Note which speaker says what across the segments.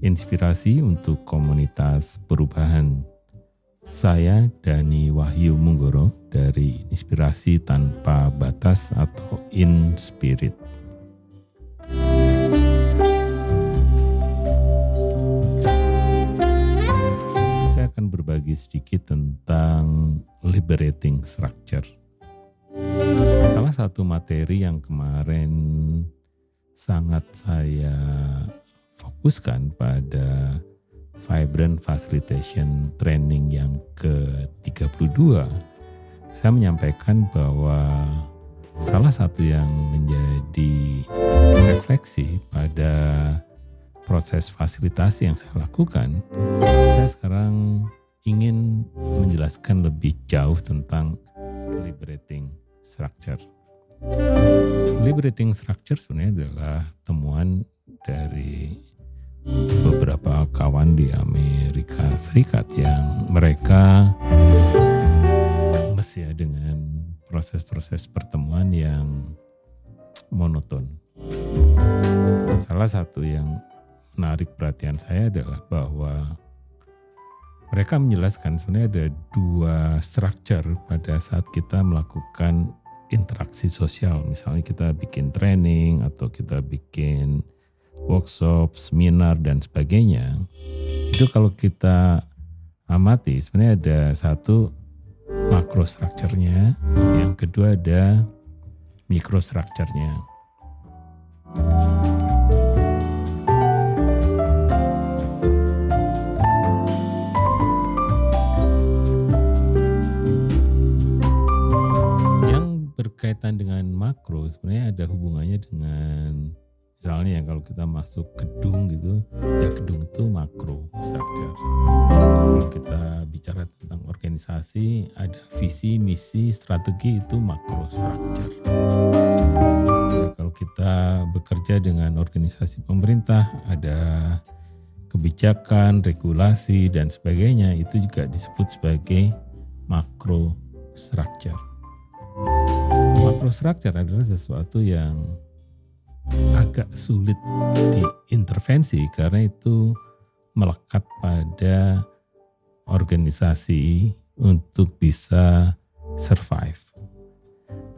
Speaker 1: Inspirasi untuk komunitas perubahan. Saya Dani Wahyu Munggoro dari Inspirasi Tanpa Batas atau In Spirit. Saya akan berbagi sedikit tentang liberating structure. Salah satu materi yang kemarin sangat saya fokuskan pada Vibrant Facilitation Training yang ke-32, saya menyampaikan bahwa salah satu yang menjadi refleksi pada proses fasilitasi yang saya lakukan, saya sekarang ingin menjelaskan lebih jauh tentang liberating structure. Liberating structure sebenarnya adalah temuan dari beberapa kawan di Amerika Serikat yang mereka ya dengan proses-proses pertemuan yang monoton. Salah satu yang menarik perhatian saya adalah bahwa mereka menjelaskan sebenarnya ada dua structure pada saat kita melakukan interaksi sosial. Misalnya kita bikin training atau kita bikin workshop, seminar dan sebagainya. Itu kalau kita amati sebenarnya ada satu makro structure-nya, yang kedua ada mikro misalnya yang kalau kita masuk gedung gitu ya gedung itu makro structure. Kalau kita bicara tentang organisasi ada visi misi strategi itu makro structure. Ya, kalau kita bekerja dengan organisasi pemerintah ada kebijakan regulasi dan sebagainya itu juga disebut sebagai makro structure. Makrostructure adalah sesuatu yang agak sulit diintervensi karena itu melekat pada organisasi untuk bisa survive.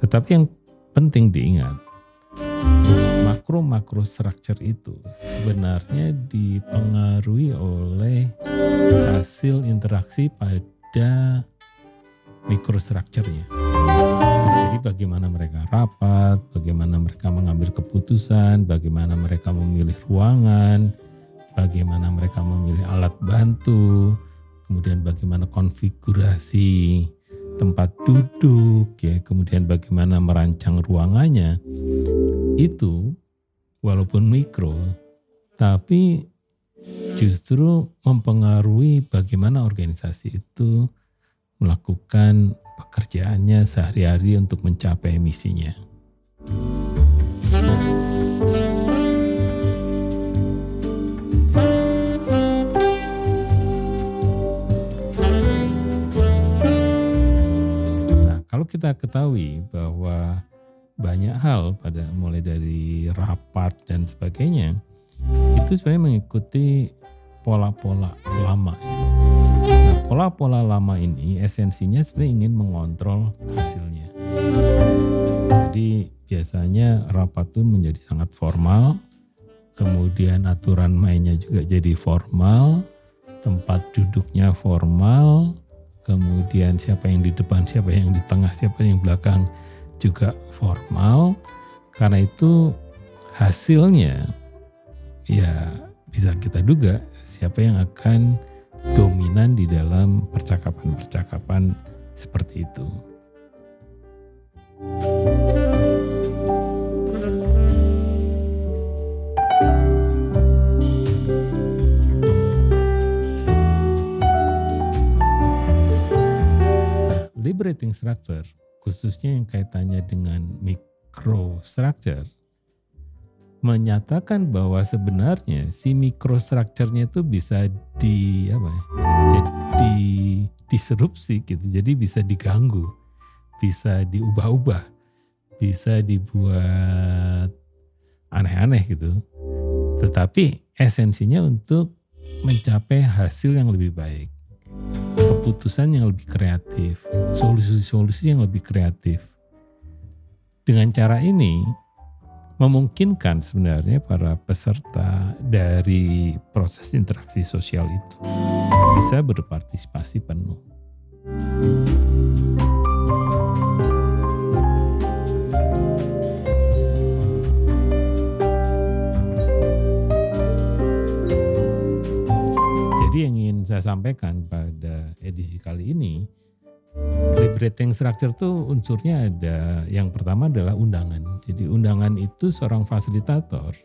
Speaker 1: Tetapi yang penting diingat, makro-makro structure itu sebenarnya dipengaruhi oleh hasil interaksi pada mikrostrukturnya. Jadi bagaimana mereka rapat, bagaimana mereka mengambil keputusan, bagaimana mereka memilih ruangan, bagaimana mereka memilih alat bantu, kemudian bagaimana konfigurasi tempat duduk, ya, kemudian bagaimana merancang ruangannya. Itu walaupun mikro, tapi justru mempengaruhi bagaimana organisasi itu melakukan pekerjaannya sehari-hari untuk mencapai misinya. Nah, kalau kita ketahui bahwa banyak hal pada mulai dari rapat dan sebagainya itu sebenarnya mengikuti pola-pola lama pola-pola lama ini esensinya sebenarnya ingin mengontrol hasilnya. Jadi biasanya rapat itu menjadi sangat formal, kemudian aturan mainnya juga jadi formal, tempat duduknya formal, kemudian siapa yang di depan, siapa yang di tengah, siapa yang belakang juga formal. Karena itu hasilnya ya bisa kita duga siapa yang akan dominan di dalam percakapan-percakapan seperti itu. liberating structure, khususnya yang kaitannya dengan microstructure, menyatakan bahwa sebenarnya si microstructure-nya itu bisa di apa ya, ya di disrupsi gitu. Jadi bisa diganggu, bisa diubah-ubah, bisa dibuat aneh-aneh gitu. tetapi esensinya untuk mencapai hasil yang lebih baik, keputusan yang lebih kreatif, solusi-solusi yang lebih kreatif. Dengan cara ini, memungkinkan sebenarnya para peserta dari proses interaksi sosial itu bisa berpartisipasi penuh. Jadi yang ingin saya sampaikan pada edisi kali ini, liberating structure tuh unsurnya ada yang pertama adalah undangan. Jadi undangan itu seorang fasilitator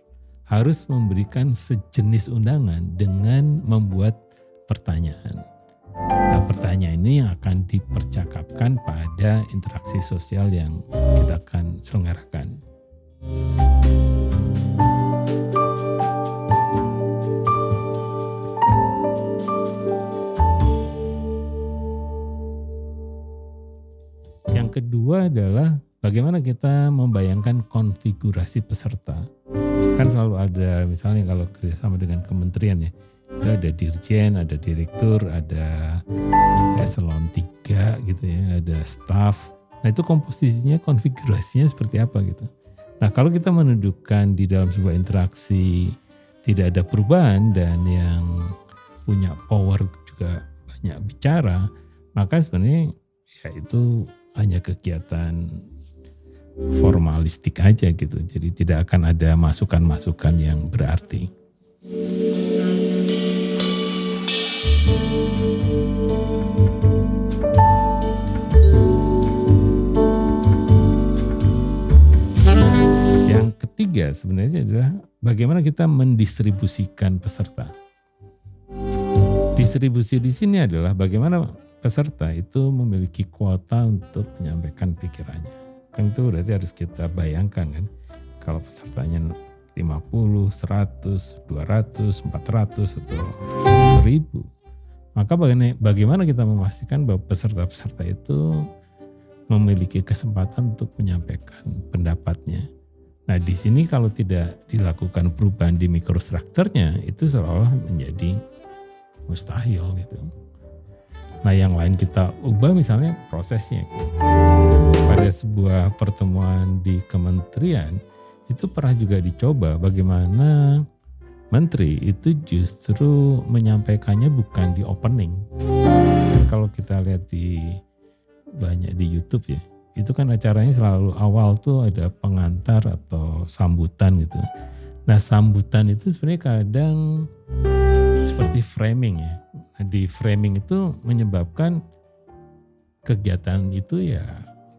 Speaker 1: harus memberikan sejenis undangan dengan membuat pertanyaan. Nah, pertanyaan ini yang akan dipercakapkan pada interaksi sosial yang kita akan selenggarakan. Kedua adalah bagaimana kita membayangkan konfigurasi peserta. Kan selalu ada misalnya kalau kerjasama dengan kementerian ya, itu ada dirjen, ada direktur, ada eselon 3 gitu ya, ada staff. Nah itu komposisinya, konfigurasinya seperti apa gitu. Nah kalau kita menundukkan di dalam sebuah interaksi tidak ada perubahan dan yang punya power juga banyak bicara, maka sebenarnya ya itu hanya kegiatan formalistik aja gitu. Jadi tidak akan ada masukan-masukan yang berarti. Yang ketiga sebenarnya adalah bagaimana kita mendistribusikan peserta. Distribusi di sini adalah bagaimana peserta itu memiliki kuota untuk menyampaikan pikirannya. Kan itu berarti harus kita bayangkan kan. Kalau pesertanya 50, 100, 200, 400 atau 1000. Maka bagaimana kita memastikan bahwa peserta-peserta itu memiliki kesempatan untuk menyampaikan pendapatnya. Nah, di sini kalau tidak dilakukan perubahan di mikrostrukturnya itu seolah menjadi mustahil gitu. Nah yang lain kita ubah misalnya prosesnya. Pada sebuah pertemuan di kementerian itu pernah juga dicoba bagaimana menteri itu justru menyampaikannya bukan di opening. Dan kalau kita lihat di banyak di YouTube ya, itu kan acaranya selalu awal tuh ada pengantar atau sambutan gitu. Nah sambutan itu sebenarnya kadang seperti framing ya di framing itu menyebabkan kegiatan itu ya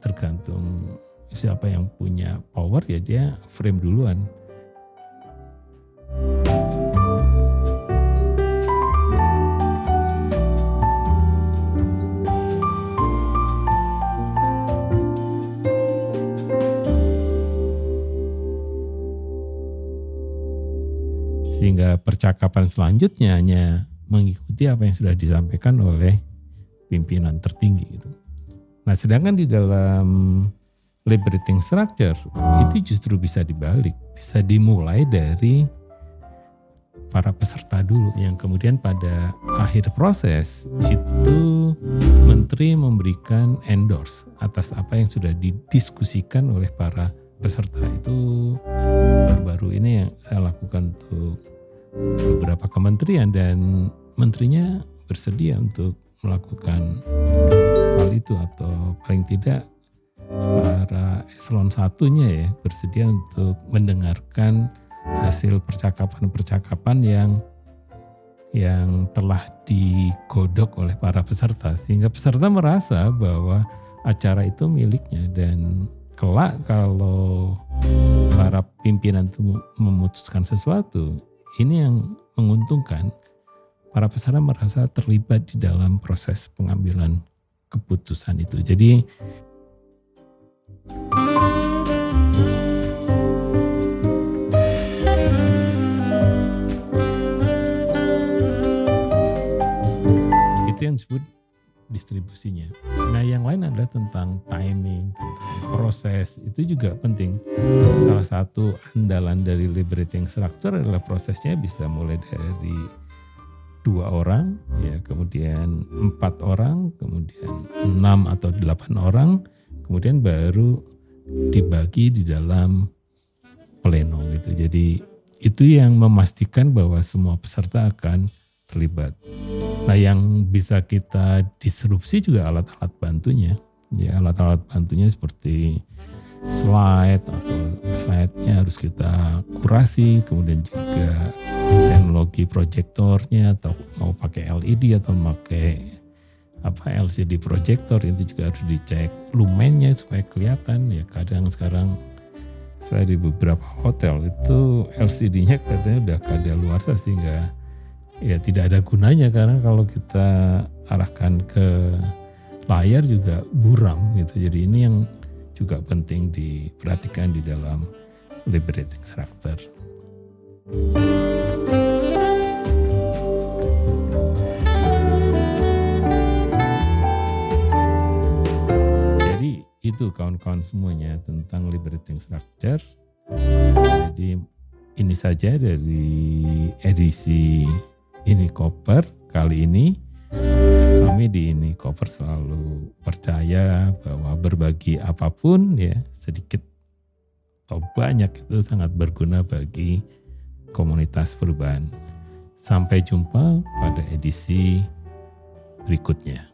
Speaker 1: tergantung siapa yang punya power ya dia frame duluan. Percakapan selanjutnya hanya mengikuti apa yang sudah disampaikan oleh pimpinan tertinggi itu. Nah, sedangkan di dalam liberating structure itu justru bisa dibalik, bisa dimulai dari para peserta dulu yang kemudian pada akhir proses itu menteri memberikan endorse atas apa yang sudah didiskusikan oleh para peserta itu baru-baru ini yang saya lakukan untuk beberapa kementerian dan menterinya bersedia untuk melakukan hal itu atau paling tidak para eselon satunya ya bersedia untuk mendengarkan hasil percakapan-percakapan yang yang telah digodok oleh para peserta. Sehingga peserta merasa bahwa acara itu miliknya dan kelak kalau para pimpinan itu memutuskan sesuatu ini yang menguntungkan para peserta merasa terlibat di dalam proses pengambilan keputusan itu. Jadi distribusinya. Nah yang lain adalah tentang timing, tentang proses, itu juga penting. Salah satu andalan dari liberating structure adalah prosesnya bisa mulai dari dua orang, ya kemudian empat orang, kemudian enam atau delapan orang, kemudian baru dibagi di dalam pleno gitu. Jadi itu yang memastikan bahwa semua peserta akan terlibat. Nah yang bisa kita disrupsi juga alat-alat bantunya. Ya alat-alat bantunya seperti slide atau slide-nya harus kita kurasi, kemudian juga teknologi proyektornya atau mau pakai LED atau pakai apa LCD proyektor itu juga harus dicek lumennya supaya kelihatan ya kadang sekarang saya di beberapa hotel itu LCD-nya katanya udah kada luar sehingga ya tidak ada gunanya karena kalau kita arahkan ke layar juga buram gitu. Jadi ini yang juga penting diperhatikan di dalam liberating structure. itu kawan-kawan semuanya tentang liberating structure. Jadi ini saja dari edisi ini koper kali ini. Kami di ini cover selalu percaya bahwa berbagi apa pun ya sedikit atau banyak itu sangat berguna bagi komunitas perubahan. Sampai jumpa pada edisi berikutnya.